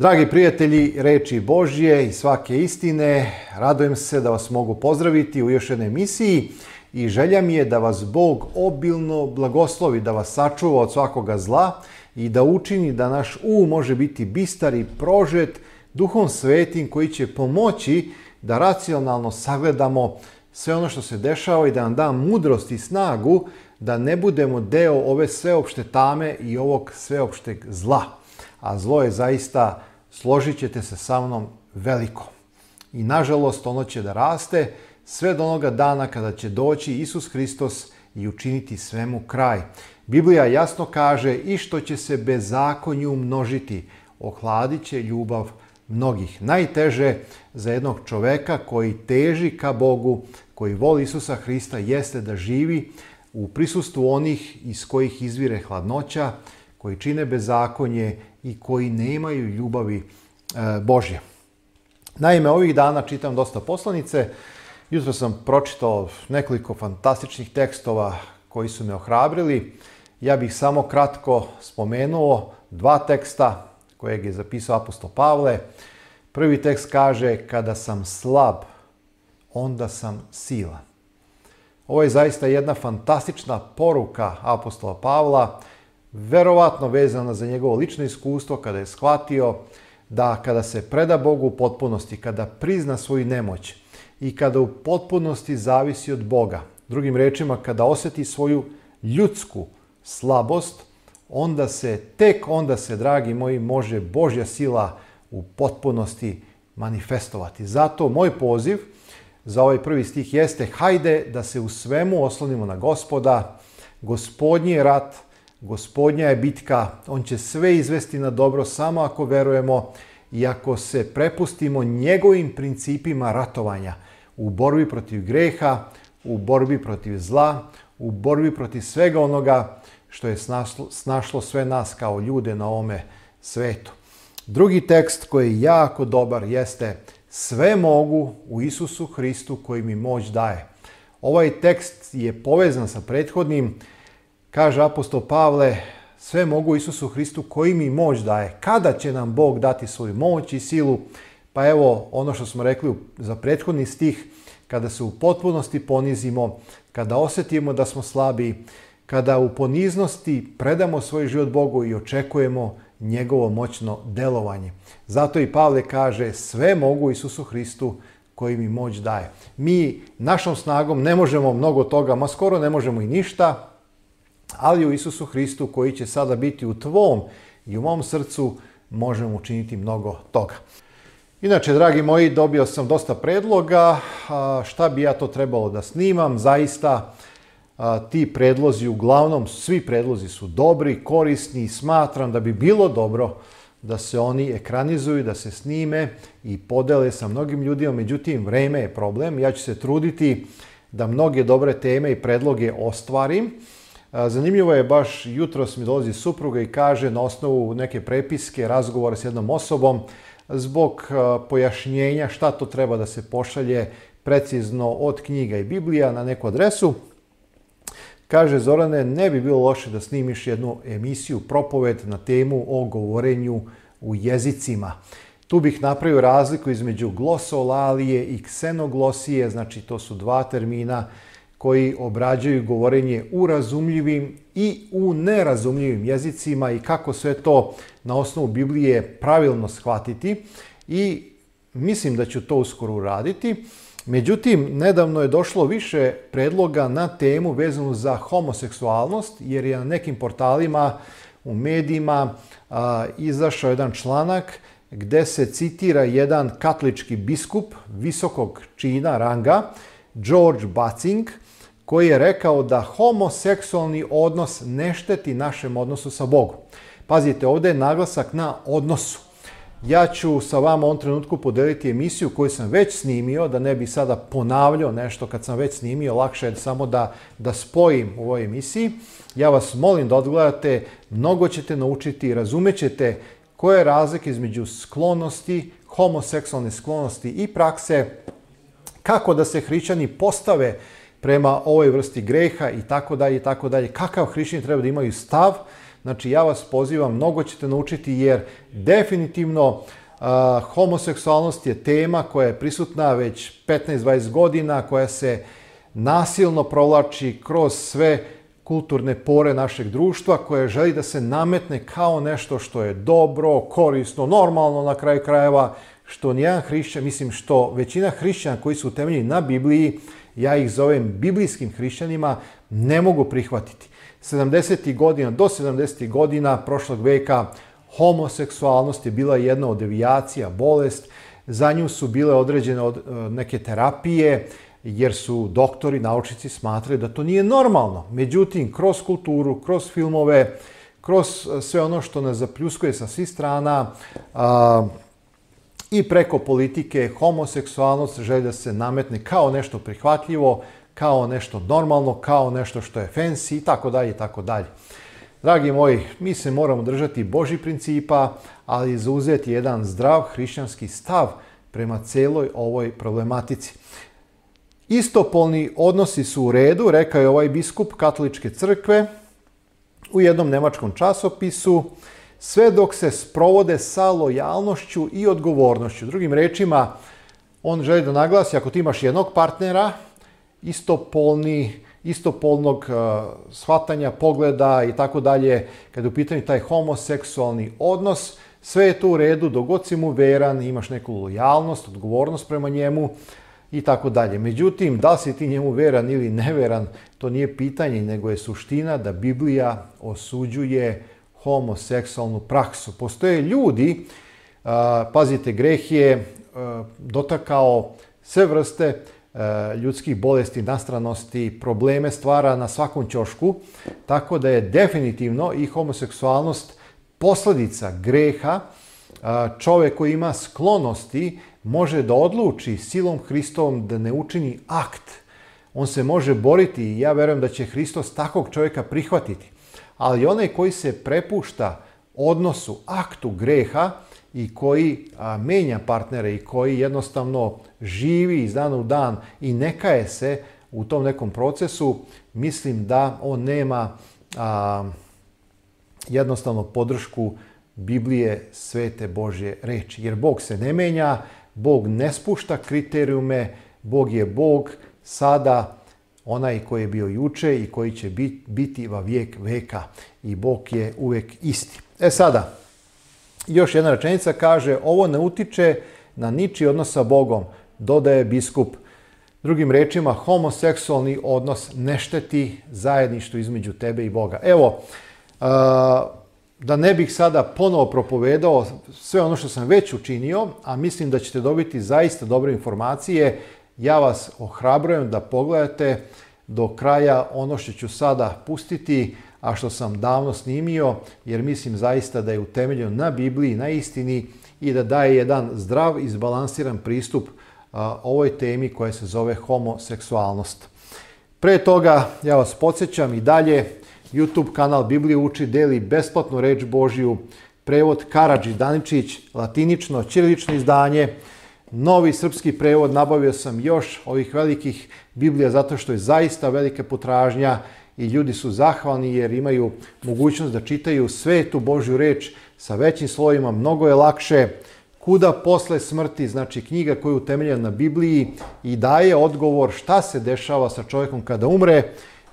Dragi prijatelji Reči Božje i svake istine, radujem se da vas mogu pozdraviti u još jednoj emisiji i želja mi je da vas Bog obilno blagoslovi, da vas sačuva od svakoga zla i da učini da naš um može biti bistar i prožet duhom svetim koji će pomoći da racionalno sagledamo sve ono što se dešava i da nam da mudrost i snagu da ne budemo deo ove sveopšte tame i ovog sveopšteg zla. A zlo je zaista složit ćete se sa mnom, veliko. I nažalost ono će da raste sve do onoga dana kada će doći Isus Hristos i učiniti svemu kraj. Biblija jasno kaže i što će se bezakonju množiti, ohladit će ljubav mnogih. Najteže za jednog čoveka koji teži ka Bogu, koji voli Isusa Hrista, jeste da živi u prisustvu onih iz kojih izvire hladnoća, koji čine bezakonje i koji nemaju ljubavi e, Božje. Naime, ovih dana čitam dosta poslanice. Jutro sam pročitao nekoliko fantastičnih tekstova koji su me ohrabrili. Ja bih samo kratko spomenuo dva teksta kojeg je zapisao apostol Pavle. Prvi tekst kaže, kada sam slab, onda sam silan. Ovo je zaista jedna fantastična poruka apostola Pavla verovatno vezana za njegovo lično iskustvo kada je shvatio da kada se preda Bogu u potpunosti, kada prizna svoju nemoć i kada u potpunosti zavisi od Boga, drugim rečima kada oseti svoju ljudsku slabost, onda se, tek onda se, dragi moji, može Božja sila u potpunosti manifestovati. Zato moj poziv za ovaj prvi stih jeste hajde da se u svemu oslonimo na gospoda, gospodnji je rat, Gospodnja je bitka, on će sve izvesti na dobro samo ako verujemo i ako se prepustimo njegovim principima ratovanja u borbi protiv greha, u borbi protiv zla, u borbi protiv svega onoga što je snašlo, snašlo sve nas kao ljude na ovome svetu. Drugi tekst koji je jako dobar jeste sve mogu u Isusu Hristu koji mi moć daje. Ovaj tekst je povezan sa prethodnim Kaže apostol Pavle, sve mogu Isusu Hristu koji mi moć daje. Kada će nam Bog dati svoju moć i silu? Pa evo ono što smo rekli za prethodni stih, kada se u potpunosti ponizimo, kada osetimo da smo slabi, kada u poniznosti predamo svoj život Bogu i očekujemo njegovo moćno delovanje. Zato i Pavle kaže sve mogu Isusu Hristu koji mi moć daje. Mi našom snagom ne možemo mnogo toga, ma skoro ne možemo i ništa, ali u Isusu Hristu koji će sada biti u tvom i u mom srcu možemo učiniti mnogo toga. Inače, dragi moji, dobio sam dosta predloga šta bi ja to trebalo da snimam. Zaista, ti predlozi, uglavnom svi predlozi su dobri, korisni i smatram da bi bilo dobro da se oni ekranizuju, da se snime i podele sa mnogim ljudima. Međutim, vreme je problem. Ja ću se truditi da mnoge dobre teme i predloge ostvarim. Zanimljivo je, baš jutros mi dolazi supruga i kaže na osnovu neke prepiske, razgovora s jednom osobom, zbog pojašnjenja šta to treba da se pošalje precizno od knjiga i Biblija na neku adresu. Kaže Zorane, ne bi bilo loše da snimiš jednu emisiju propoved na temu o govorenju u jezicima. Tu bih napravio razliku između glosolalije i ksenoglosije, znači to su dva termina koji obrađuju govorenje u razumljivim i u nerazumljivim jezicima i kako sve to na osnovu Biblije pravilno shvatiti i mislim da ću to uskoro uraditi. Međutim, nedavno je došlo više predloga na temu vezanu za homoseksualnost, jer je na nekim portalima, u medijima a, izašao jedan članak gde se citira jedan katolički biskup visokog čina ranga, George Bacing, koji je rekao da homoseksualni odnos ne šteti našem odnosu sa Bogom. Pazite, ovde je naglasak na odnosu. Ja ću sa vama u ovom trenutku podeliti emisiju koju sam već snimio, da ne bi sada ponavljao nešto kad sam već snimio, lakše je samo da, da spojim u ovoj emisiji. Ja vas molim da odgledate, mnogo ćete naučiti i razumećete koje je razlika između sklonosti, homoseksualne sklonosti i prakse, kako da se hrićani postave prema ovoj vrsti greha i tako dalje i tako dalje. Kakav hrišćani treba da imaju stav? Znači ja vas pozivam, mnogo ćete naučiti jer definitivno a, homoseksualnost je tema koja je prisutna već 15-20 godina, koja se nasilno provlači kroz sve kulturne pore našeg društva koje želi da se nametne kao nešto što je dobro, korisno, normalno na kraju krajeva, što nijedan hrišćan, mislim što većina hrišćana koji su utemeljeni na Bibliji ja ih zovem biblijskim hrišćanima, ne mogu prihvatiti. 70. godina, do 70. godina prošlog veka homoseksualnost je bila jedna od devijacija, bolest, za nju su bile određene od, e, neke terapije, jer su doktori, naučnici smatrali da to nije normalno. Međutim, kroz kulturu, kroz filmove, kroz e, sve ono što nas zapljuskuje sa svih strana, a, i preko politike homoseksualnost želja da se nametne kao nešto prihvatljivo, kao nešto normalno, kao nešto što je fancy i tako dalje i tako dalje. Dragi moji, mi se moramo držati Božih principa, ali zauzeti jedan zdrav hrišćanski stav prema celoj ovoj problematici. Istopolni odnosi su u redu, rekao je ovaj biskup katoličke crkve u jednom nemačkom časopisu sve dok se sprovode sa lojalnošću i odgovornošću. Drugim rečima, on želi da naglasi, ako ti imaš jednog partnera, istopolni, istopolnog uh, shvatanja, pogleda i tako dalje, kada je u pitanju taj homoseksualni odnos, sve je to u redu, dogod si mu veran, imaš neku lojalnost, odgovornost prema njemu i tako dalje. Međutim, da li si ti njemu veran ili neveran, to nije pitanje, nego je suština da Biblija osuđuje homoseksualnu praksu. Postoje ljudi, pazite, greh je dotakao sve vrste ljudskih bolesti, nastranosti, probleme stvara na svakom ćošku, tako da je definitivno i homoseksualnost posljedica greha. Čovjek koji ima sklonosti može da odluči silom Hristovom da ne učini akt. On se može boriti i ja verujem da će Hristos takvog čovjeka prihvatiti ali onaj koji se prepušta odnosu, aktu greha i koji a, menja partnere i koji jednostavno živi iz dana u dan i nekaje se u tom nekom procesu, mislim da on nema a, jednostavno podršku Biblije svete Božje reči. Jer Bog se ne menja, Bog ne spušta kriterijume, Bog je Bog sada onaj koji je bio juče i koji će biti va vijek veka i Bog je uvek isti. E sada, još jedna rečenica kaže ovo ne utiče na niči odnos sa Bogom, dodaje biskup. Drugim rečima, homoseksualni odnos ne šteti zajedništvu između tebe i Boga. Evo, da ne bih sada ponovo propovedao sve ono što sam već učinio, a mislim da ćete dobiti zaista dobre informacije Ja vas ohrabrujem da pogledate do kraja ono što ću sada pustiti, a što sam davno snimio, jer mislim zaista da je utemeljeno na Bibliji, na istini i da daje jedan zdrav, izbalansiran pristup a, ovoj temi koja se zove homoseksualnost. Pre toga, ja vas podsjećam i dalje, YouTube kanal Bibliju uči deli besplatnu reč Božju, prevod Karadži Daničić, latinično, ćirilično izdanje, novi srpski prevod, nabavio sam još ovih velikih Biblija zato što je zaista velika potražnja i ljudi su zahvalni jer imaju mogućnost da čitaju svetu Božju reč sa većim slovima, mnogo je lakše. Kuda posle smrti, znači knjiga koja je utemeljena na Bibliji i daje odgovor šta se dešava sa čovjekom kada umre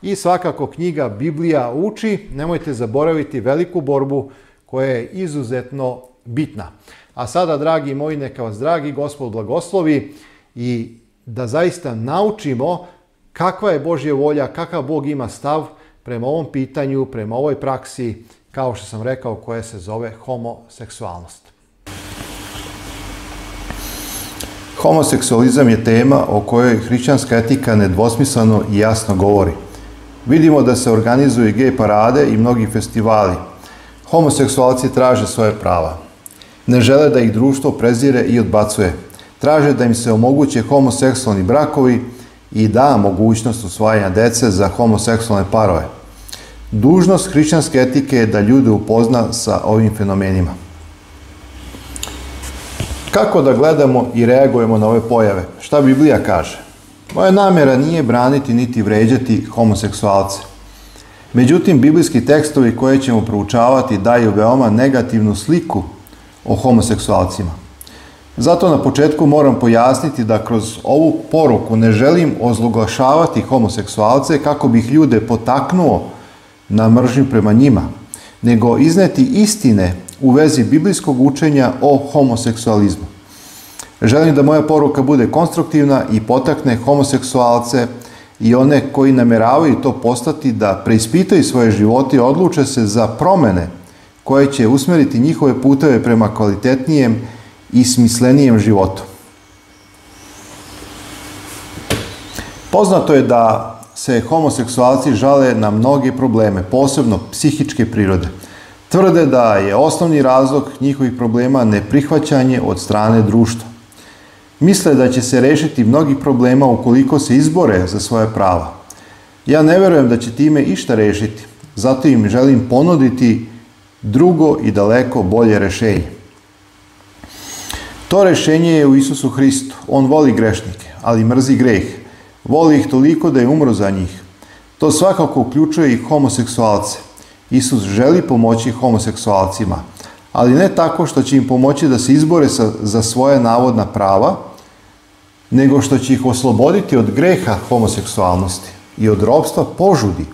i svakako knjiga Biblija uči, nemojte zaboraviti veliku borbu koja je izuzetno bitna. A sada, dragi moji, neka vas dragi gospod blagoslovi i da zaista naučimo kakva je Božja volja, kakav Bog ima stav prema ovom pitanju, prema ovoj praksi, kao što sam rekao, koja se zove homoseksualnost. Homoseksualizam je tema o kojoj hrišćanska etika nedvosmisleno i jasno govori. Vidimo da se organizuju gej parade i mnogi festivali. Homoseksualci traže svoje prava. Ne žele da ih društvo prezire i odbacuje. Traže da im se omoguće homoseksualni brakovi i da mogućnost usvajanja dece za homoseksualne parove. Dužnost hrišćanske etike je da ljude upozna sa ovim fenomenima. Kako da gledamo i reagujemo na ove pojave? Šta Biblija kaže? Moja namjera nije braniti niti vređati homoseksualce. Međutim, biblijski tekstovi koje ćemo proučavati daju veoma negativnu sliku o homoseksualcima. Zato na početku moram pojasniti da kroz ovu poruku ne želim ozloglašavati homoseksualce kako bih ljude potaknuo na mržnju prema njima, nego izneti istine u vezi biblijskog učenja o homoseksualizmu. Želim da moja poruka bude konstruktivna i potakne homoseksualce i one koji nameravaju to postati da preispitaju svoje živote i odluče se za promene koje će usmeriti njihove puteve prema kvalitetnijem i smislenijem životu. Poznato je da se homoseksualci žale na mnoge probleme, posebno psihičke prirode. Tvrde da je osnovni razlog njihovih problema neprihvaćanje od strane društva. Misle da će se rešiti mnogi problema ukoliko se izbore za svoje prava. Ja ne verujem da će time išta rešiti, zato im želim ponuditi drugo i daleko bolje rešenje. To rešenje je u Isusu Hristu. On voli grešnike, ali mrzi greh. Voli ih toliko da je umro za njih. To svakako uključuje i homoseksualce. Isus želi pomoći homoseksualcima, ali ne tako što će im pomoći da se izbore sa, za svoje navodna prava, nego što će ih osloboditi od greha homoseksualnosti i od robstva požudi,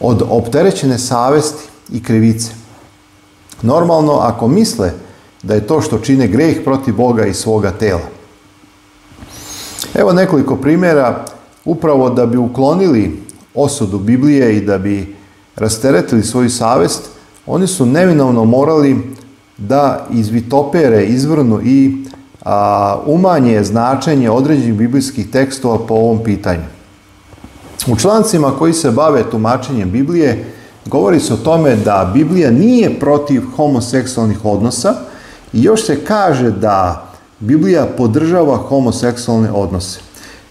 od opterećene savesti, i krivice. Normalno, ako misle da je to što čine greh protiv Boga i svoga tela. Evo nekoliko primjera, upravo da bi uklonili osudu Biblije i da bi rasteretili svoju savest, oni su neminovno morali da izvitopere, izvrnu i a, umanje značenje određenih biblijskih tekstova po ovom pitanju. U člancima koji se bave tumačenjem Biblije, govori se o tome da Biblija nije protiv homoseksualnih odnosa i još se kaže da Biblija podržava homoseksualne odnose.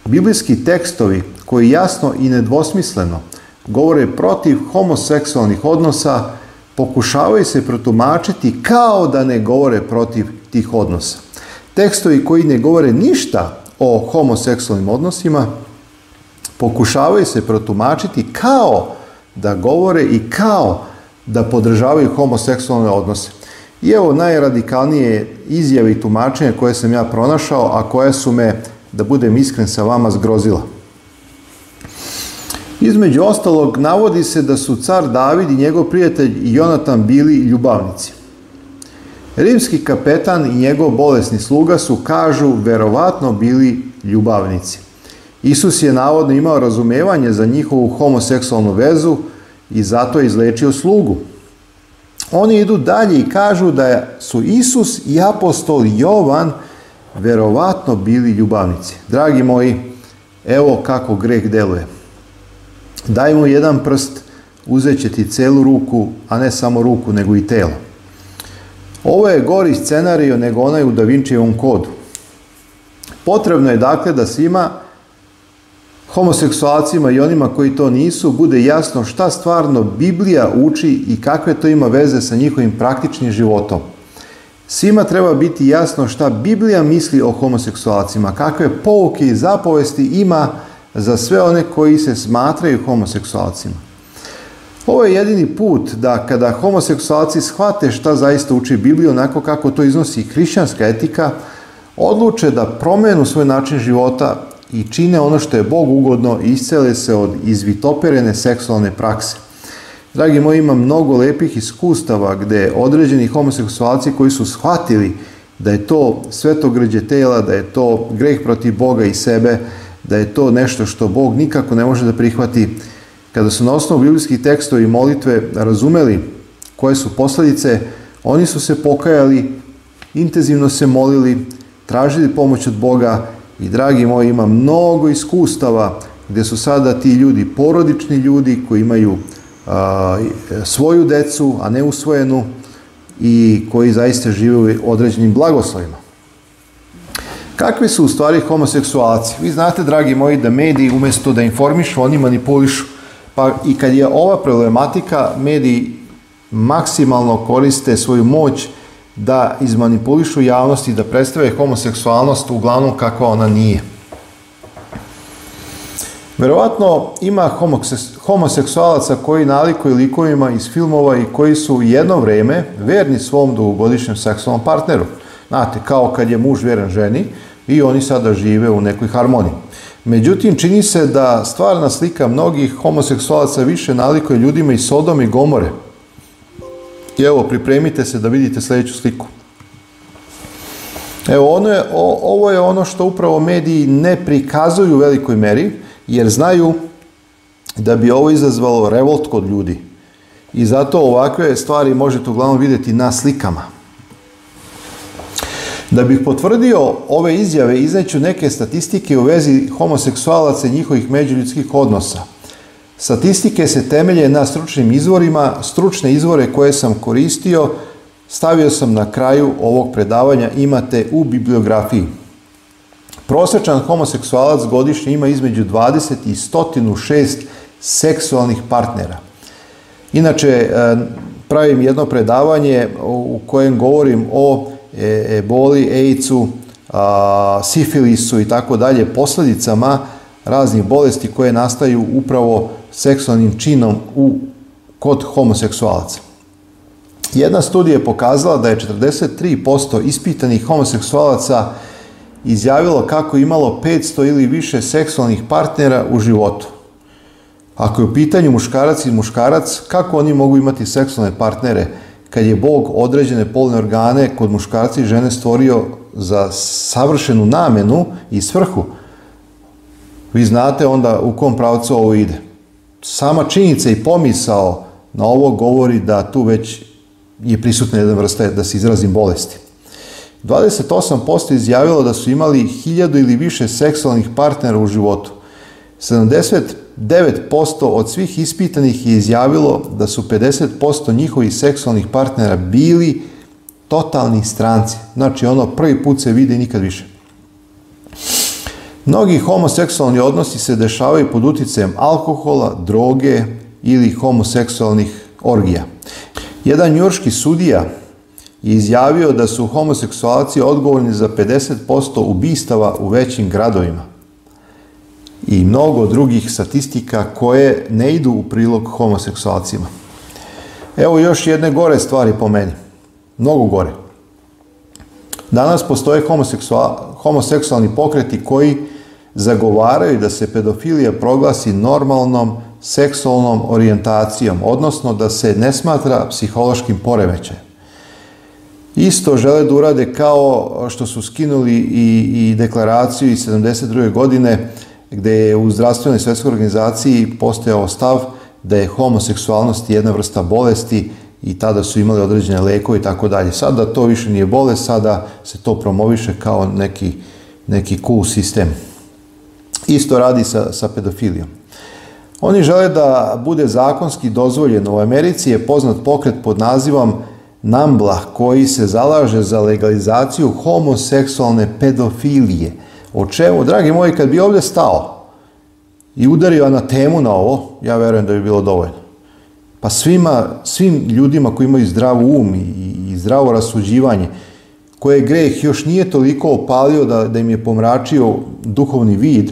Biblijski tekstovi koji jasno i nedvosmisleno govore protiv homoseksualnih odnosa pokušavaju se protumačiti kao da ne govore protiv tih odnosa. Tekstovi koji ne govore ništa o homoseksualnim odnosima pokušavaju se protumačiti kao da govore i kao da podržavaju homoseksualne odnose. I evo najradikalnije izjave i tumačenje koje sam ja pronašao, a koje su me, da budem iskren sa vama, zgrozila. Između ostalog, navodi se da su car David i njegov prijatelj Jonatan bili ljubavnici. Rimski kapetan i njegov bolesni sluga su, kažu, verovatno bili ljubavnici. Isus je navodno imao razumevanje za njihovu homoseksualnu vezu i zato je izlečio slugu. Oni idu dalje i kažu da su Isus i apostol Jovan verovatno bili ljubavnici. Dragi moji, evo kako greh deluje. Daj mu jedan prst, uzet će ti celu ruku, a ne samo ruku, nego i telo. Ovo je gori scenario nego onaj u Da Vincijevom kodu. Potrebno je dakle da svima homoseksualcima i onima koji to nisu bude jasno šta stvarno Biblija uči i kakve to ima veze sa njihovim praktičnim životom. Svima treba biti jasno šta Biblija misli o homoseksualcima, kakve pouke i zapovesti ima za sve one koji se smatraju homoseksualcima. Ovo je jedini put da kada homoseksualci shvate šta zaista uči Biblija onako kako to iznosi hrišćanska etika, odluče da promenu svoj način života i čine ono što je Bog ugodno i iscele se od izvitoperene seksualne prakse. Dragi moji, ima mnogo lepih iskustava gde određeni homoseksualci koji su shvatili da je to svetogrđe tela, da je to greh protiv Boga i sebe, da je to nešto što Bog nikako ne može da prihvati. Kada su na osnovu biblijskih tekstova i molitve razumeli koje su posledice, oni su se pokajali, intenzivno se molili, tražili pomoć od Boga I dragi moji, ima mnogo iskustava gdje su sada ti ljudi porodični ljudi koji imaju a, svoju decu, a ne usvojenu i koji zaista žive u određenim blagoslovima. Kakvi su u stvari homoseksualci? Vi znate, dragi moji, da mediji umjesto da informišu, oni manipulišu. Pa i kad je ova problematika, mediji maksimalno koriste svoju moć da izmanipulišu javnost i da predstave homoseksualnost uglavnom kako ona nije. Verovatno ima homoseksualaca koji nalikuju likovima iz filmova i koji su jedno vreme verni svom dugogodišnjem seksualnom partneru. Znate, kao kad je muž vjeran ženi i oni sada žive u nekoj harmoniji. Međutim, čini se da stvarna slika mnogih homoseksualaca više nalikuje ljudima iz Sodoma i Gomore – I evo, pripremite se da vidite sledeću sliku. Evo, ono je, o, ovo je ono što upravo mediji ne prikazuju u velikoj meri, jer znaju da bi ovo izazvalo revolt kod ljudi. I zato ovakve stvari možete uglavnom videti na slikama. Da bih potvrdio ove izjave, izneću neke statistike u vezi homoseksualaca i njihovih međuljudskih odnosa. Statistike se temelje na stručnim izvorima, stručne izvore koje sam koristio stavio sam na kraju ovog predavanja, imate u bibliografiji. Prosečan homoseksualac godišnje ima između 20 i 106 seksualnih partnera. Inače, e, pravim jedno predavanje u kojem govorim o e, eboli, ejcu, sifilisu i tako dalje, posledicama raznih bolesti koje nastaju upravo seksualnim činom u, kod homoseksualaca. Jedna studija je pokazala da je 43% ispitanih homoseksualaca izjavilo kako je imalo 500 ili više seksualnih partnera u životu. Ako je u pitanju muškarac i muškarac, kako oni mogu imati seksualne partnere kad je Bog određene polne organe kod muškarca i žene stvorio za savršenu namenu i svrhu? Vi znate onda u kom pravcu ovo ide sama činjenica i pomisao na ovo govori da tu već je prisutna jedna vrsta, da se izrazim, bolesti. 28% izjavilo da su imali 1000 ili više seksualnih partnera u životu. 79% od svih ispitanih je izjavilo da su 50% njihovih seksualnih partnera bili totalni stranci. Znači ono prvi put se vide nikad više. Mnogi homoseksualni odnosi se dešavaju pod uticajem alkohola, droge ili homoseksualnih orgija. Jedan njurški sudija je izjavio da su homoseksualci odgovorni za 50% ubistava u većim gradovima i mnogo drugih statistika koje ne idu u prilog homoseksualcima. Evo još jedne gore stvari po meni. Mnogo gore. Danas postoje homoseksual, homoseksualni pokreti koji zagovaraju da se pedofilija proglasi normalnom seksualnom orijentacijom, odnosno da se ne smatra psihološkim poremećajem. Isto žele da urade kao što su skinuli i, i deklaraciju iz 72. godine gde je u zdravstvenoj svetskoj organizaciji postojao stav da je homoseksualnost jedna vrsta bolesti i tada su imali određene lekove i tako dalje. Sada to više nije bolest, sada se to promoviše kao neki, neki cool sistem isto radi sa, sa pedofilijom. Oni žele da bude zakonski dozvoljeno. U Americi je poznat pokret pod nazivom Namblah koji se zalaže za legalizaciju homoseksualne pedofilije. O čemu, dragi moji, kad bi ovdje stao i udario na temu na ovo, ja verujem da bi bilo dovoljno. Pa svima, svim ljudima koji imaju zdrav um i, i zdravo rasuđivanje, koje greh još nije toliko opalio da, da im je pomračio duhovni vid,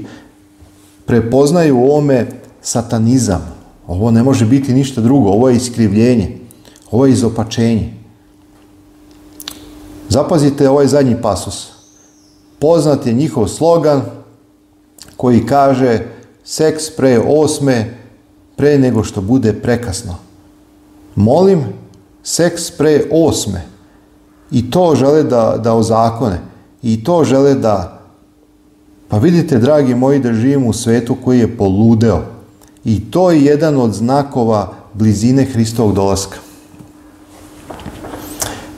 prepoznaju u ovome satanizam. Ovo ne može biti ništa drugo, ovo je iskrivljenje, ovo je izopačenje. Zapazite ovaj zadnji pasus. Poznat je njihov slogan koji kaže seks pre osme, pre nego što bude prekasno. Molim, seks pre osme. I to žele da, da ozakone. I to žele da Pa vidite, dragi moji, da živimo u svetu koji je poludeo. I to je jedan od znakova blizine Hristovog dolaska.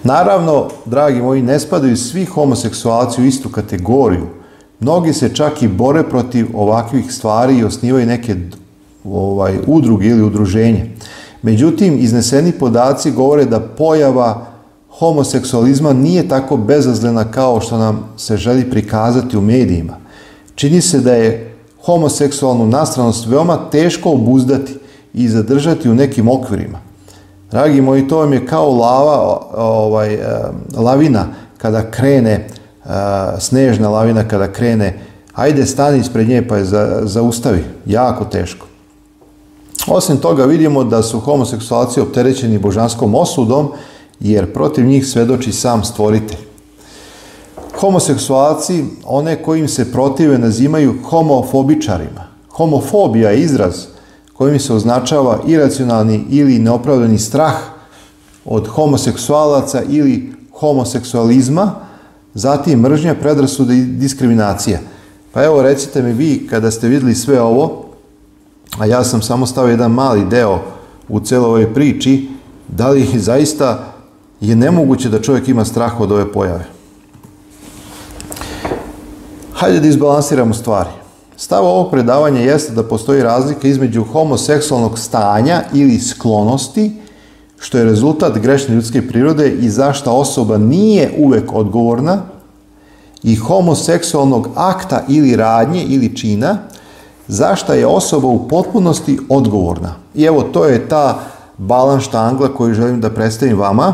Naravno, dragi moji, ne spadaju svi homoseksualci u istu kategoriju. Mnogi se čak i bore protiv ovakvih stvari i osnivaju neke ovaj, udruge ili udruženje. Međutim, izneseni podaci govore da pojava homoseksualizma nije tako bezazlena kao što nam se želi prikazati u medijima. Čini se da je homoseksualnu nastranost veoma teško obuzdati i zadržati u nekim okvirima. Dragi moji, to vam je kao lava, ovaj, lavina kada krene, snežna lavina kada krene, ajde stani ispred nje pa je za, zaustavi. Jako teško. Osim toga vidimo da su homoseksualci opterećeni božanskom osudom, jer protiv njih svedoči sam stvoritelj homoseksualci, one kojim se protive nazimaju homofobičarima. Homofobija je izraz kojim se označava iracionalni ili neopravdani strah od homoseksualaca ili homoseksualizma, zatim mržnja, predrasuda i diskriminacija. Pa evo recite mi vi kada ste videli sve ovo, a ja sam samo stavio jedan mali deo u celoj ovoj priči, da li zaista je nemoguće da čovjek ima strah od ove pojave? Hajde da izbalansiramo stvari. Stav ovog predavanja jeste da postoji razlika između homoseksualnog stanja ili sklonosti, što je rezultat grešne ljudske prirode i zašta osoba nije uvek odgovorna, i homoseksualnog akta ili radnje ili čina, zašta je osoba u potpunosti odgovorna. I evo, to je ta balans štangla koju želim da predstavim vama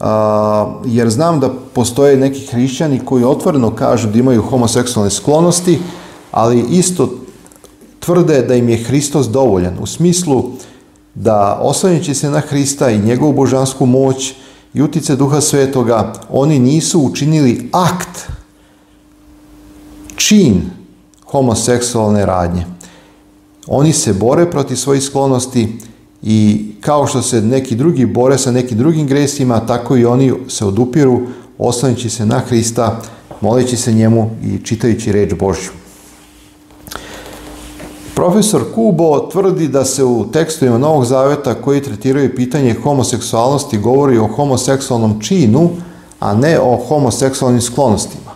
a, jer znam da postoje neki hrišćani koji otvoreno kažu da imaju homoseksualne sklonosti, ali isto tvrde da im je Hristos dovoljan. U smislu da oslanjajući se na Hrista i njegovu božansku moć i utice Duha Svetoga, oni nisu učinili akt, čin homoseksualne radnje. Oni se bore protiv svojih sklonosti i kao što se neki drugi bore sa nekim drugim gresima, tako i oni se odupiru, oslanjući se na Hrista, moleći se njemu i čitajući reč Božju. Profesor Kubo tvrdi da se u tekstovima Novog Zaveta koji tretiraju pitanje homoseksualnosti govori o homoseksualnom činu, a ne o homoseksualnim sklonostima.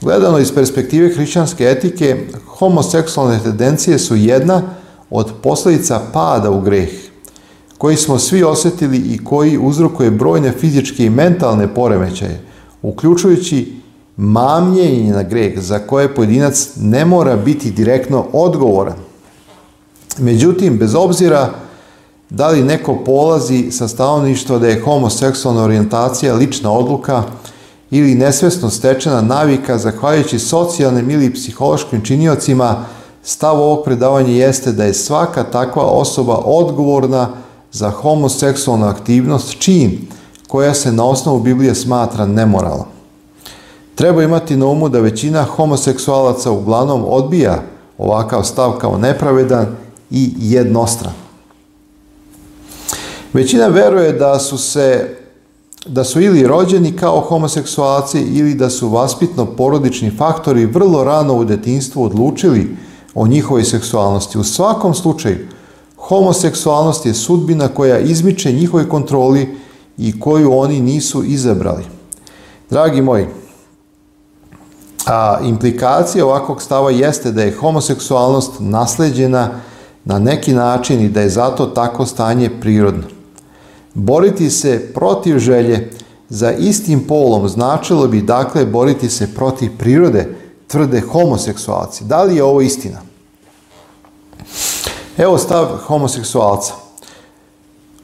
Gledano iz perspektive hrišćanske etike, homoseksualne tendencije su jedna od posledica pada u greh koji smo svi osetili i koji uzrokuje brojne fizičke i mentalne poremećaje, uključujući mamljenje na greh za koje pojedinac ne mora biti direktno odgovoran. Međutim, bez obzira da li neko polazi sa stanovništva da je homoseksualna orijentacija lična odluka ili nesvesno stečena navika zahvaljujući socijalnim ili psihološkim činiocima, stav ovog predavanja jeste da je svaka takva osoba odgovorna za homoseksualnu aktivnost čin koja se na osnovu Biblije smatra nemoralom. Treba imati na umu da većina homoseksualaca uglavnom odbija ovakav stav kao nepravedan i jednostran. Većina veruje da su se da su ili rođeni kao homoseksualci ili da su vaspitno porodični faktori vrlo rano u detinstvu odlučili o njihovoj seksualnosti. U svakom slučaju, Homoseksualnost je sudbina koja izmiče njihovoj kontroli i koju oni nisu izabrali. Dragi moji, a, implikacija ovakvog stava jeste da je homoseksualnost nasleđena na neki način i da je zato tako stanje prirodno. Boriti se protiv želje za istim polom značilo bi dakle boriti se protiv prirode, tvrde homoseksualci. Da li je ovo istina? Evo stav homoseksualca.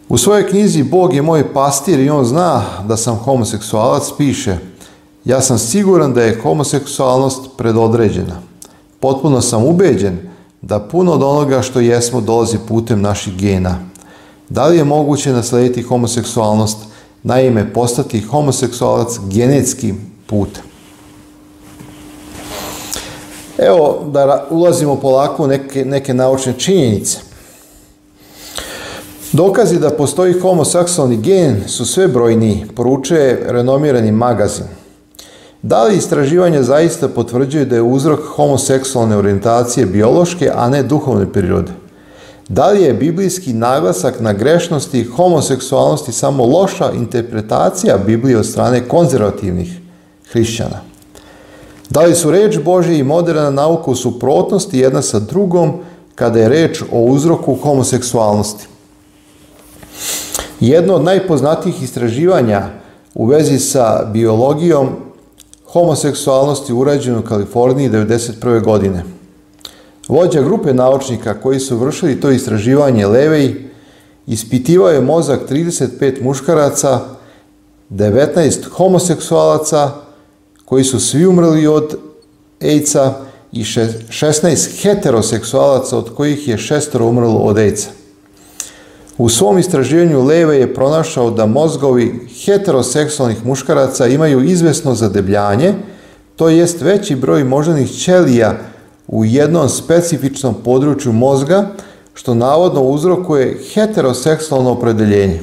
U svojoj knjizi Bog je moj pastir i on zna da sam homoseksualac, piše Ja sam siguran da je homoseksualnost predodređena. Potpuno sam ubeđen da puno od onoga što jesmo dolazi putem naših gena. Da li je moguće naslediti homoseksualnost, naime postati homoseksualac genetskim putem? Evo da ulazimo polako u neke, neke naučne činjenice. Dokazi da postoji homoseksualni gen su sve brojni, poručuje renomirani magazin. Da li istraživanja zaista potvrđuju da je uzrok homoseksualne orijentacije biološke, a ne duhovne prirode? Da li je biblijski naglasak na grešnosti homoseksualnosti samo loša interpretacija Biblije od strane konzervativnih hrišćana? Da li su reč Božja i moderna nauka u suprotnosti jedna sa drugom kada je reč o uzroku homoseksualnosti? Jedno od najpoznatijih istraživanja u vezi sa biologijom homoseksualnosti urađeno u Kaliforniji 1991. godine. Vođa grupe naučnika koji su vršili to istraživanje Levej ispitivao je mozak 35 muškaraca, 19 homoseksualaca koji su svi umrli od AIDS-a i 16 heteroseksualaca od kojih je šestoro umrlo od AIDS-a. U svom istraživanju Leve je pronašao da mozgovi heteroseksualnih muškaraca imaju izvesno zadebljanje, to jest veći broj moždanih ćelija u jednom specifičnom području mozga, što navodno uzrokuje heteroseksualno opredeljenje.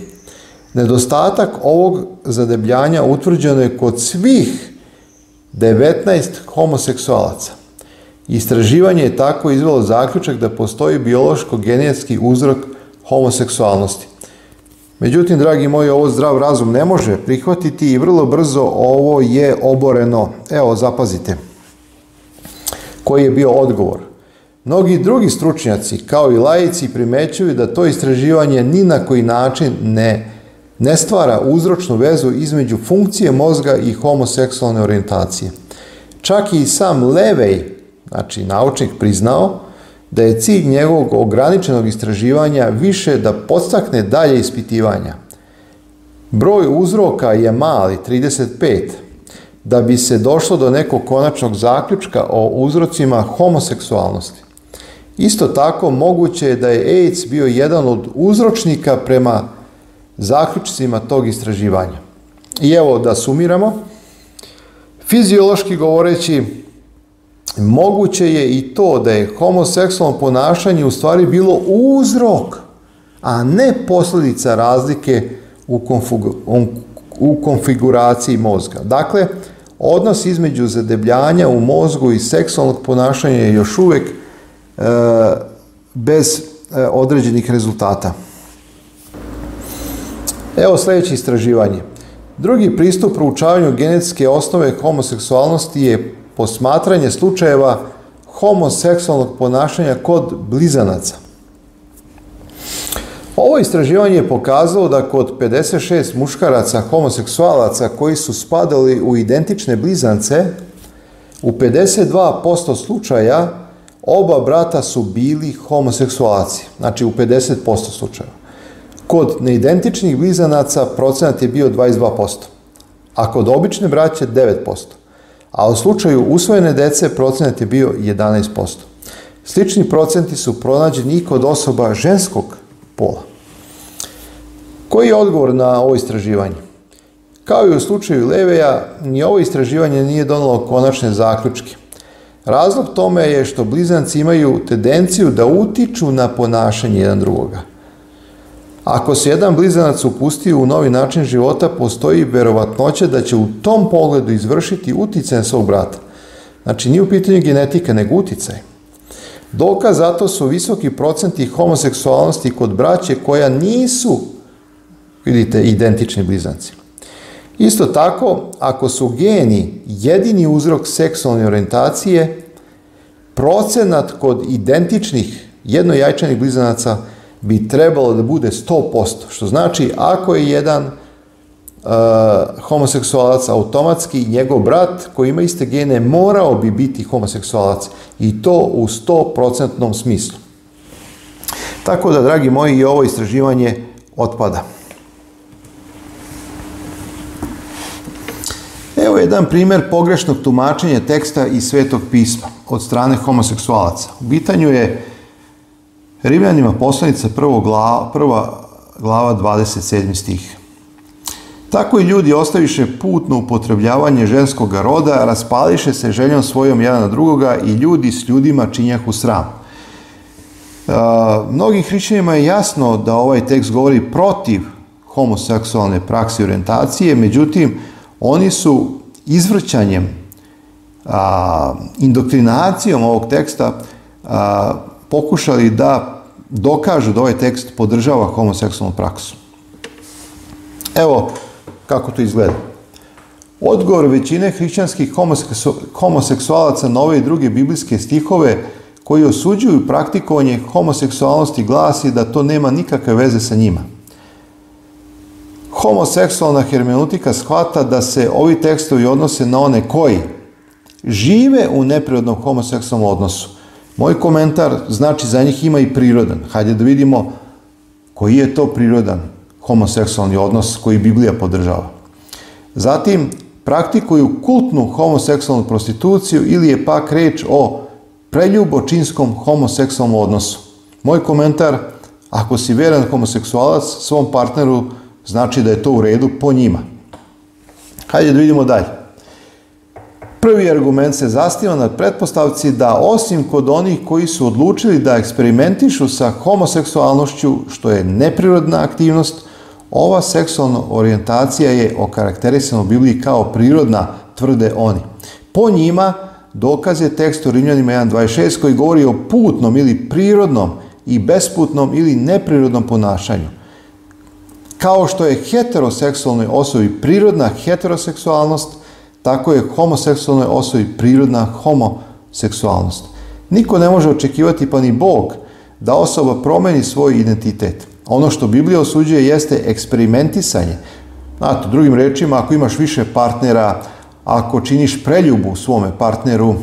Nedostatak ovog zadebljanja utvrđeno je kod svih 19 homoseksualaca. Istraživanje je tako izvelo zaključak da postoji biološko-genetski uzrok homoseksualnosti. Međutim, dragi moji, ovo zdrav razum ne može prihvatiti i vrlo brzo ovo je oboreno. Evo, zapazite, koji je bio odgovor. Mnogi drugi stručnjaci, kao i lajici, primećuju da to istraživanje ni na koji način ne ne stvara uzročnu vezu između funkcije mozga i homoseksualne orijentacije. Čak i sam Levej, znači naučnik, priznao da je cilj njegovog ograničenog istraživanja više da podstakne dalje ispitivanja. Broj uzroka je mali, 35, da bi se došlo do nekog konačnog zaključka o uzrocima homoseksualnosti. Isto tako moguće je da je AIDS bio jedan od uzročnika prema zaključcima tog istraživanja. I evo da sumiramo. Fiziološki govoreći, moguće je i to da je homoseksualno ponašanje u stvari bilo uzrok, a ne posledica razlike u, konfugu, u konfiguraciji mozga. Dakle, odnos između zadebljanja u mozgu i seksualnog ponašanja je još uvek e, bez e, određenih rezultata. Evo sledeće istraživanje. Drugi pristup proučavanju genetske osnove homoseksualnosti je posmatranje slučajeva homoseksualnog ponašanja kod blizanaca. Ovo istraživanje je pokazalo da kod 56 muškaraca homoseksualaca koji su spadali u identične blizance, u 52% slučaja oba brata su bili homoseksualci, znači u 50% slučajeva. Kod neidentičnih blizanaca procenat je bio 22%, a kod obične braće 9%, a u slučaju usvojene dece procenat je bio 11%. Slični procenti su pronađeni i kod osoba ženskog pola. Koji je odgovor na ovo istraživanje? Kao i u slučaju Leveja, ni ovo istraživanje nije donalo konačne zaključke. Razlog tome je što blizanci imaju tendenciju da utiču na ponašanje jedan drugoga – Ako se jedan blizanac upustio u novi način života, postoji verovatnoća da će u tom pogledu izvršiti uticaj na svog brata. Znači, nije u pitanju genetika, nego uticaj. Dokaz zato su visoki procenti homoseksualnosti kod braće koja nisu, vidite, identični blizanci. Isto tako, ako su geni jedini uzrok seksualne orijentacije, procenat kod identičnih jednojajčanih blizanaca je bi trebalo da bude 100%, što znači ako je jedan uh, homoseksualac automatski, njegov brat koji ima iste gene morao bi biti homoseksualac i to u 100% smislu. Tako da, dragi moji, i ovo istraživanje otpada. Evo jedan primjer pogrešnog tumačenja teksta iz Svetog pisma od strane homoseksualaca. U pitanju je Rimljanima poslanica prvo glava, prva glava 27. stih. Tako i ljudi ostaviše putno upotrebljavanje ženskog roda, raspališe se željom svojom jedan na drugoga i ljudi s ljudima činjahu sram. E, mnogim hrišćanima je jasno da ovaj tekst govori protiv homoseksualne praksi i orijentacije, međutim, oni su izvrćanjem, a, indoktrinacijom ovog teksta a, pokušali da dokažu da ovaj tekst podržava homoseksualnu praksu. Evo kako to izgleda. Odgovor većine hrišćanskih homoseksualaca na ove i druge biblijske stihove koji osuđuju praktikovanje homoseksualnosti glasi da to nema nikakve veze sa njima. Homoseksualna hermeneutika shvata da se ovi tekstovi odnose na one koji žive u neprirodnom homoseksualnom odnosu, Moj komentar znači za njih ima i prirodan. Hajde da vidimo koji je to prirodan homoseksualni odnos koji Biblija podržava. Zatim, praktikuju kultnu homoseksualnu prostituciju ili je pak reč o preljubočinskom homoseksualnom odnosu. Moj komentar, ako si veran homoseksualac svom partneru, znači da je to u redu po njima. Hajde da vidimo dalje. Prvi argument se zasniva na pretpostavci da osim kod onih koji su odlučili da eksperimentišu sa homoseksualnošću, što je neprirodna aktivnost, ova seksualna orijentacija je okarakterisana u Bibliji kao prirodna, tvrde oni. Po njima, dokaz je tekst u Rimljanima 1.26 koji govori o putnom ili prirodnom i besputnom ili neprirodnom ponašanju. Kao što je heteroseksualnoj osobi prirodna heteroseksualnost, Tako je homoseksualnoj osobi prirodna homoseksualnost. Niko ne može očekivati pa ni Bog da osoba promeni svoj identitet. Ono što Biblija osuđuje jeste eksperimentisanje. Znate, drugim rečima, ako imaš više partnera, ako činiš preljubu svome partneru,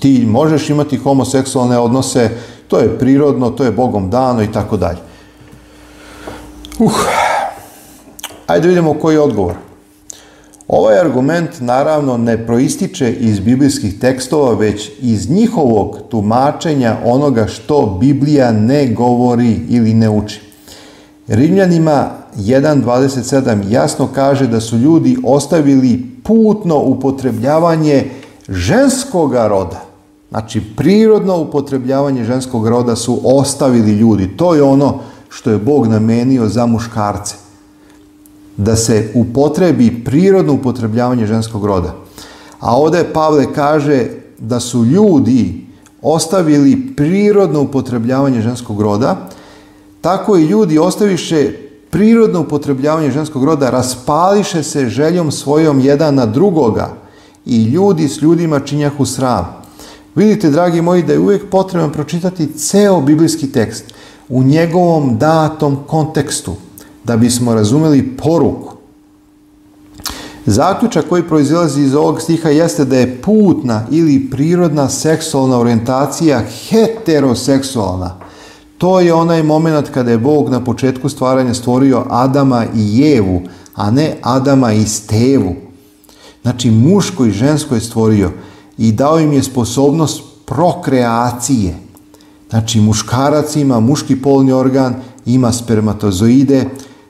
ti možeš imati homoseksualne odnose, to je prirodno, to je Bogom dano i tako dalje. Uh, ajde da vidimo koji je odgovor. Ovaj argument naravno ne proističe iz biblijskih tekstova, već iz njihovog tumačenja onoga što Biblija ne govori ili ne uči. Rimljanima 1.27 jasno kaže da su ljudi ostavili putno upotrebljavanje ženskog roda. Znači, prirodno upotrebljavanje ženskog roda su ostavili ljudi. To je ono što je Bog namenio za muškarce da se upotrebi prirodno upotrebljavanje ženskog roda. A ovde Pavle kaže da su ljudi ostavili prirodno upotrebljavanje ženskog roda, tako i ljudi ostaviše prirodno upotrebljavanje ženskog roda, raspališe se željom svojom jedan na drugoga i ljudi s ljudima činjahu sram. Vidite, dragi moji, da je uvijek potrebno pročitati ceo biblijski tekst u njegovom datom kontekstu da bismo razumeli poruku. Zaključak koji proizilazi iz ovog stiha jeste da je putna ili prirodna seksualna orijentacija heteroseksualna. To je onaj moment kada je Bog na početku stvaranja stvorio Adama i Jevu, a ne Adama i Stevu. Znači, muško i žensko je stvorio i dao im je sposobnost prokreacije. Znači, muškarac ima muški polni organ, ima spermatozoide,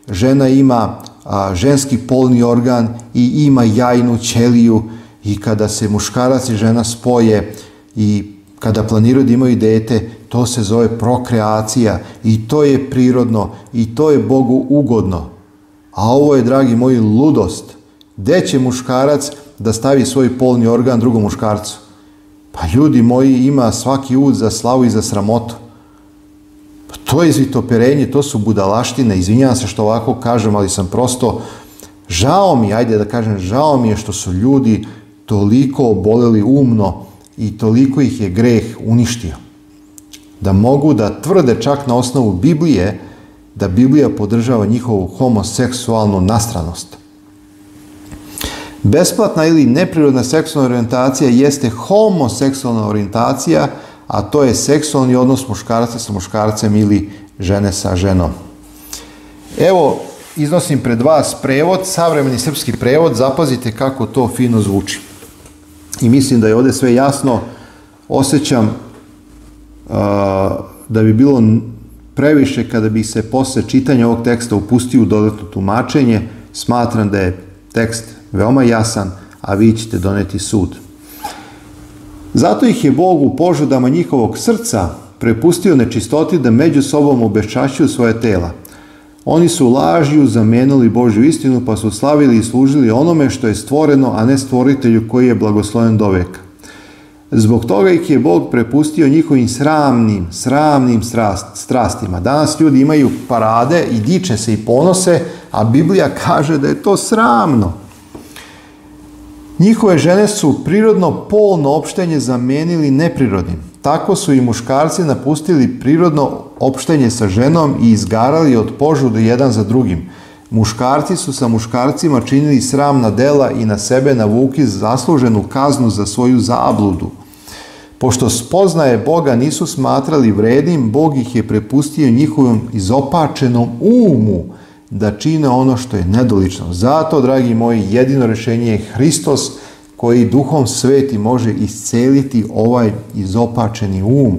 žena ima a, ženski polni organ i ima jajnu ćeliju i kada se muškarac i žena spoje i kada planiraju da imaju dete, to se zove prokreacija i to je prirodno i to je Bogu ugodno. A ovo je, dragi moji, ludost. Gde će muškarac da stavi svoj polni organ drugom muškarcu? Pa ljudi moji, ima svaki ud za slavu i za sramotu to je zvitoperenje, to su budalaštine, izvinjavam se što ovako kažem, ali sam prosto, žao mi, ajde da kažem, žao mi je što su ljudi toliko oboleli umno i toliko ih je greh uništio. Da mogu da tvrde čak na osnovu Biblije, da Biblija podržava njihovu homoseksualnu nastranost. Besplatna ili neprirodna seksualna orientacija jeste homoseksualna orijentacija, a to je seksualni odnos muškarca sa muškarcem ili žene sa ženom. Evo, iznosim pred vas prevod, savremeni srpski prevod, zapazite kako to fino zvuči. I mislim da je ovde sve jasno, osjećam uh, da bi bilo previše kada bi se posle čitanja ovog teksta upustio u dodatno tumačenje, smatram da je tekst veoma jasan, a vi ćete doneti sud. Zato ih je Bog u požudama njihovog srca prepustio nečistoti da među sobom obeščašćuju svoje tela. Oni su lažju zamenili Božju istinu pa su slavili i služili onome što je stvoreno, a ne stvoritelju koji je blagosloven do veka. Zbog toga ih je Bog prepustio njihovim sramnim, sramnim strast, strastima. Danas ljudi imaju parade i diče se i ponose, a Biblija kaže da je to sramno. Njihove žene su prirodno polno opštenje zamenili neprirodnim. Tako su i muškarci napustili prirodno opštenje sa ženom i izgarali od požude jedan za drugim. Muškarci su sa muškarcima činili sramna dela i na sebe navuki zasluženu kaznu za svoju zabludu. Pošto spoznaje Boga nisu smatrali vrednim, Bog ih je prepustio njihovom izopačenom umu – da čine ono što je nedolično. Zato, dragi moji, jedino rešenje je Hristos koji duhom sveti može isceliti ovaj izopačeni um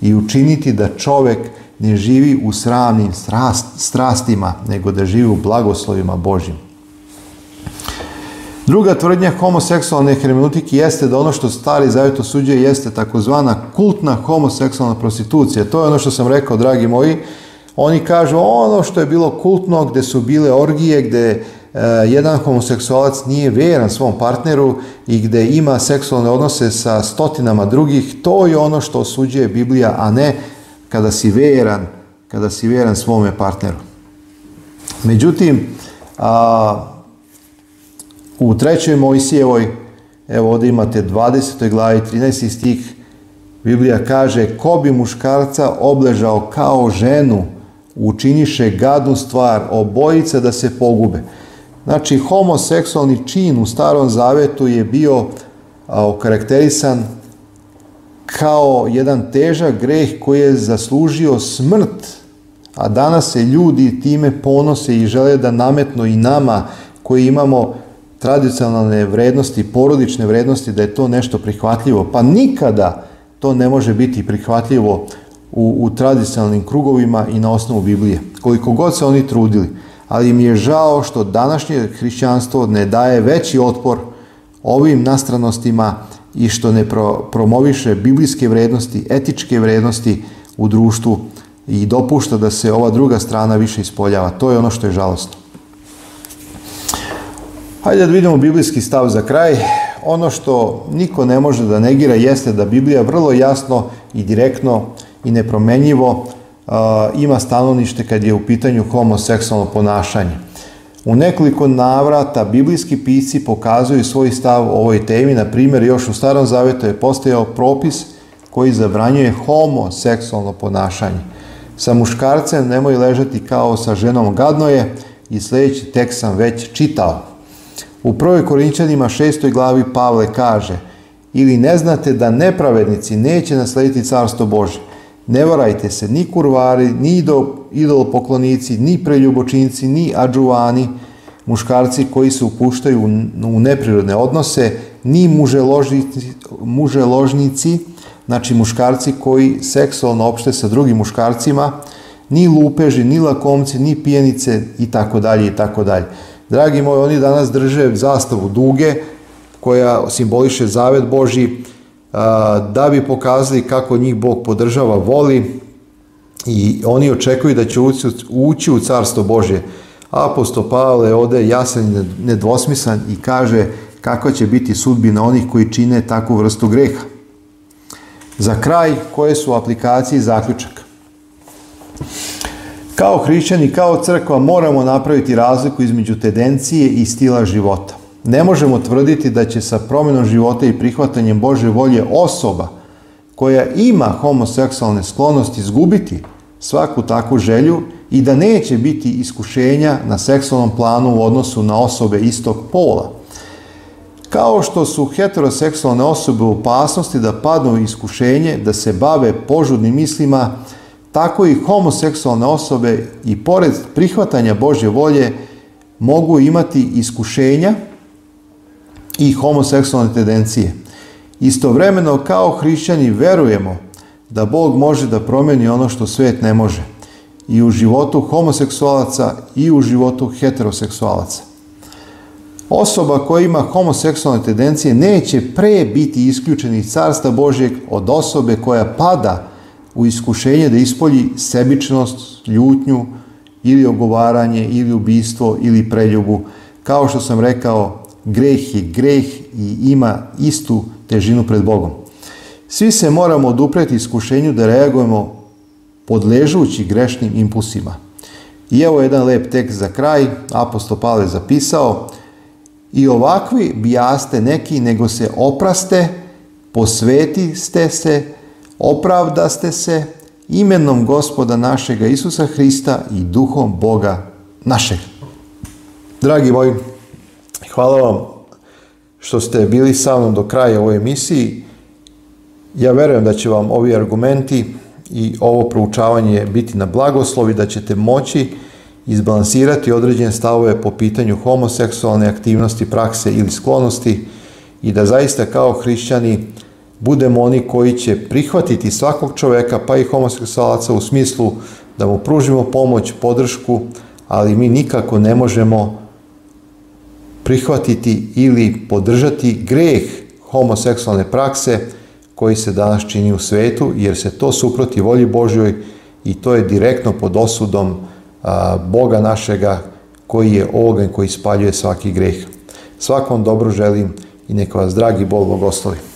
i učiniti da čovek ne živi u sravnim strast, strastima, nego da živi u blagoslovima Božjim. Druga tvrdnja homoseksualne hermenutike jeste da ono što stari zavet osuđuje jeste takozvana kultna homoseksualna prostitucija. To je ono što sam rekao, dragi moji, Oni kažu ono što je bilo kultno, gde su bile orgije, gde e, jedan homoseksualac nije veran svom partneru i gde ima seksualne odnose sa stotinama drugih, to je ono što osuđuje Biblija, a ne kada si veran, kada si veran svome partneru. Međutim, a, u trećoj Mojsijevoj, evo ovdje imate 20. glavi 13. stih, Biblija kaže, ko bi muškarca obležao kao ženu, učiniše gadnu stvar, obojice da se pogube. Znači, homoseksualni čin u Starom Zavetu je bio okarakterisan kao jedan težak greh koji je zaslužio smrt, a danas se ljudi time ponose i žele da nametno i nama koji imamo tradicionalne vrednosti, porodične vrednosti, da je to nešto prihvatljivo. Pa nikada to ne može biti prihvatljivo u, u tradicionalnim krugovima i na osnovu Biblije, koliko god se oni trudili. Ali mi je žao što današnje hrišćanstvo ne daje veći otpor ovim nastranostima i što ne pro, promoviše biblijske vrednosti, etičke vrednosti u društvu i dopušta da se ova druga strana više ispoljava. To je ono što je žalostno. Hajde da vidimo biblijski stav za kraj. Ono što niko ne može da negira jeste da Biblija vrlo jasno i direktno i nepromenjivo ima stanovnište kad je u pitanju homoseksualno ponašanje. U nekoliko navrata biblijski pisci pokazuju svoj stav o ovoj temi, na primjer još u Starom Zavetu je postojao propis koji zabranjuje homoseksualno ponašanje. Sa muškarcem nemoj ležati kao sa ženom gadno je i sledeći tekst sam već čitao. U 1. Korinčanima 6. glavi Pavle kaže ili ne znate da nepravednici neće naslediti carstvo Božje. Ne varajte se, ni kurvari, ni idol, poklonici, ni preljubočinci, ni adžuvani, muškarci koji se upuštaju u neprirodne odnose, ni muželožnici, muželožnici znači muškarci koji seksualno opšte sa drugim muškarcima, ni lupeži, ni lakomci, ni pijenice i tako dalje i tako dalje. Dragi moji, oni danas drže zastavu duge koja simboliše zavet Božji, da bi pokazali kako njih Bog podržava, voli i oni očekuju da će ući, u carstvo Božje. Apostol Pavle ode jasan i nedvosmislan i kaže kako će biti sudbina onih koji čine takvu vrstu greha. Za kraj, koje su aplikacije i zaključak? Kao hrišćani, kao crkva moramo napraviti razliku između tendencije i stila života ne možemo tvrditi da će sa promenom života i prihvatanjem Bože volje osoba koja ima homoseksualne sklonosti izgubiti svaku takvu želju i da neće biti iskušenja na seksualnom planu u odnosu na osobe istog pola. Kao što su heteroseksualne osobe u opasnosti da padnu u iskušenje, da se bave požudnim mislima, tako i homoseksualne osobe i pored prihvatanja Božje volje mogu imati iskušenja i homoseksualne tendencije. Istovremeno kao hrišćani verujemo da Bog može da promeni ono što svet ne može i u životu homoseksualaca i u životu heteroseksualaca. Osoba koja ima homoseksualne tendencije neće pre biti isključena iz carstva Božjeg od osobe koja pada u iskušenje da ispolji sebičnost, ljutnju ili ogovaranje ili ubistvo ili preljubu, kao što sam rekao greh je greh i ima istu težinu pred Bogom. Svi se moramo odupreti iskušenju da reagujemo podležući grešnim impulsima. I evo jedan lep tekst za kraj, apostol Pavle zapisao, i ovakvi bijaste neki, nego se opraste, posveti ste se, opravdaste se imenom gospoda našega Isusa Hrista i duhom Boga našeg. Dragi moji, Hvala vam što ste bili sa mnom do kraja ove emisiji. Ja verujem da će vam ovi argumenti i ovo proučavanje biti na blagoslovi, da ćete moći izbalansirati određene stavove po pitanju homoseksualne aktivnosti, prakse ili sklonosti i da zaista kao hrišćani budemo oni koji će prihvatiti svakog čoveka, pa i homoseksualaca u smislu da mu pružimo pomoć, podršku, ali mi nikako ne možemo prihvatiti ili podržati greh homoseksualne prakse koji se danas čini u svetu, jer se to suproti volji Božjoj i to je direktno pod osudom Boga našega koji je oganj koji spaljuje svaki greh. Svakom dobro želim i neka vas dragi bol blagoslovi.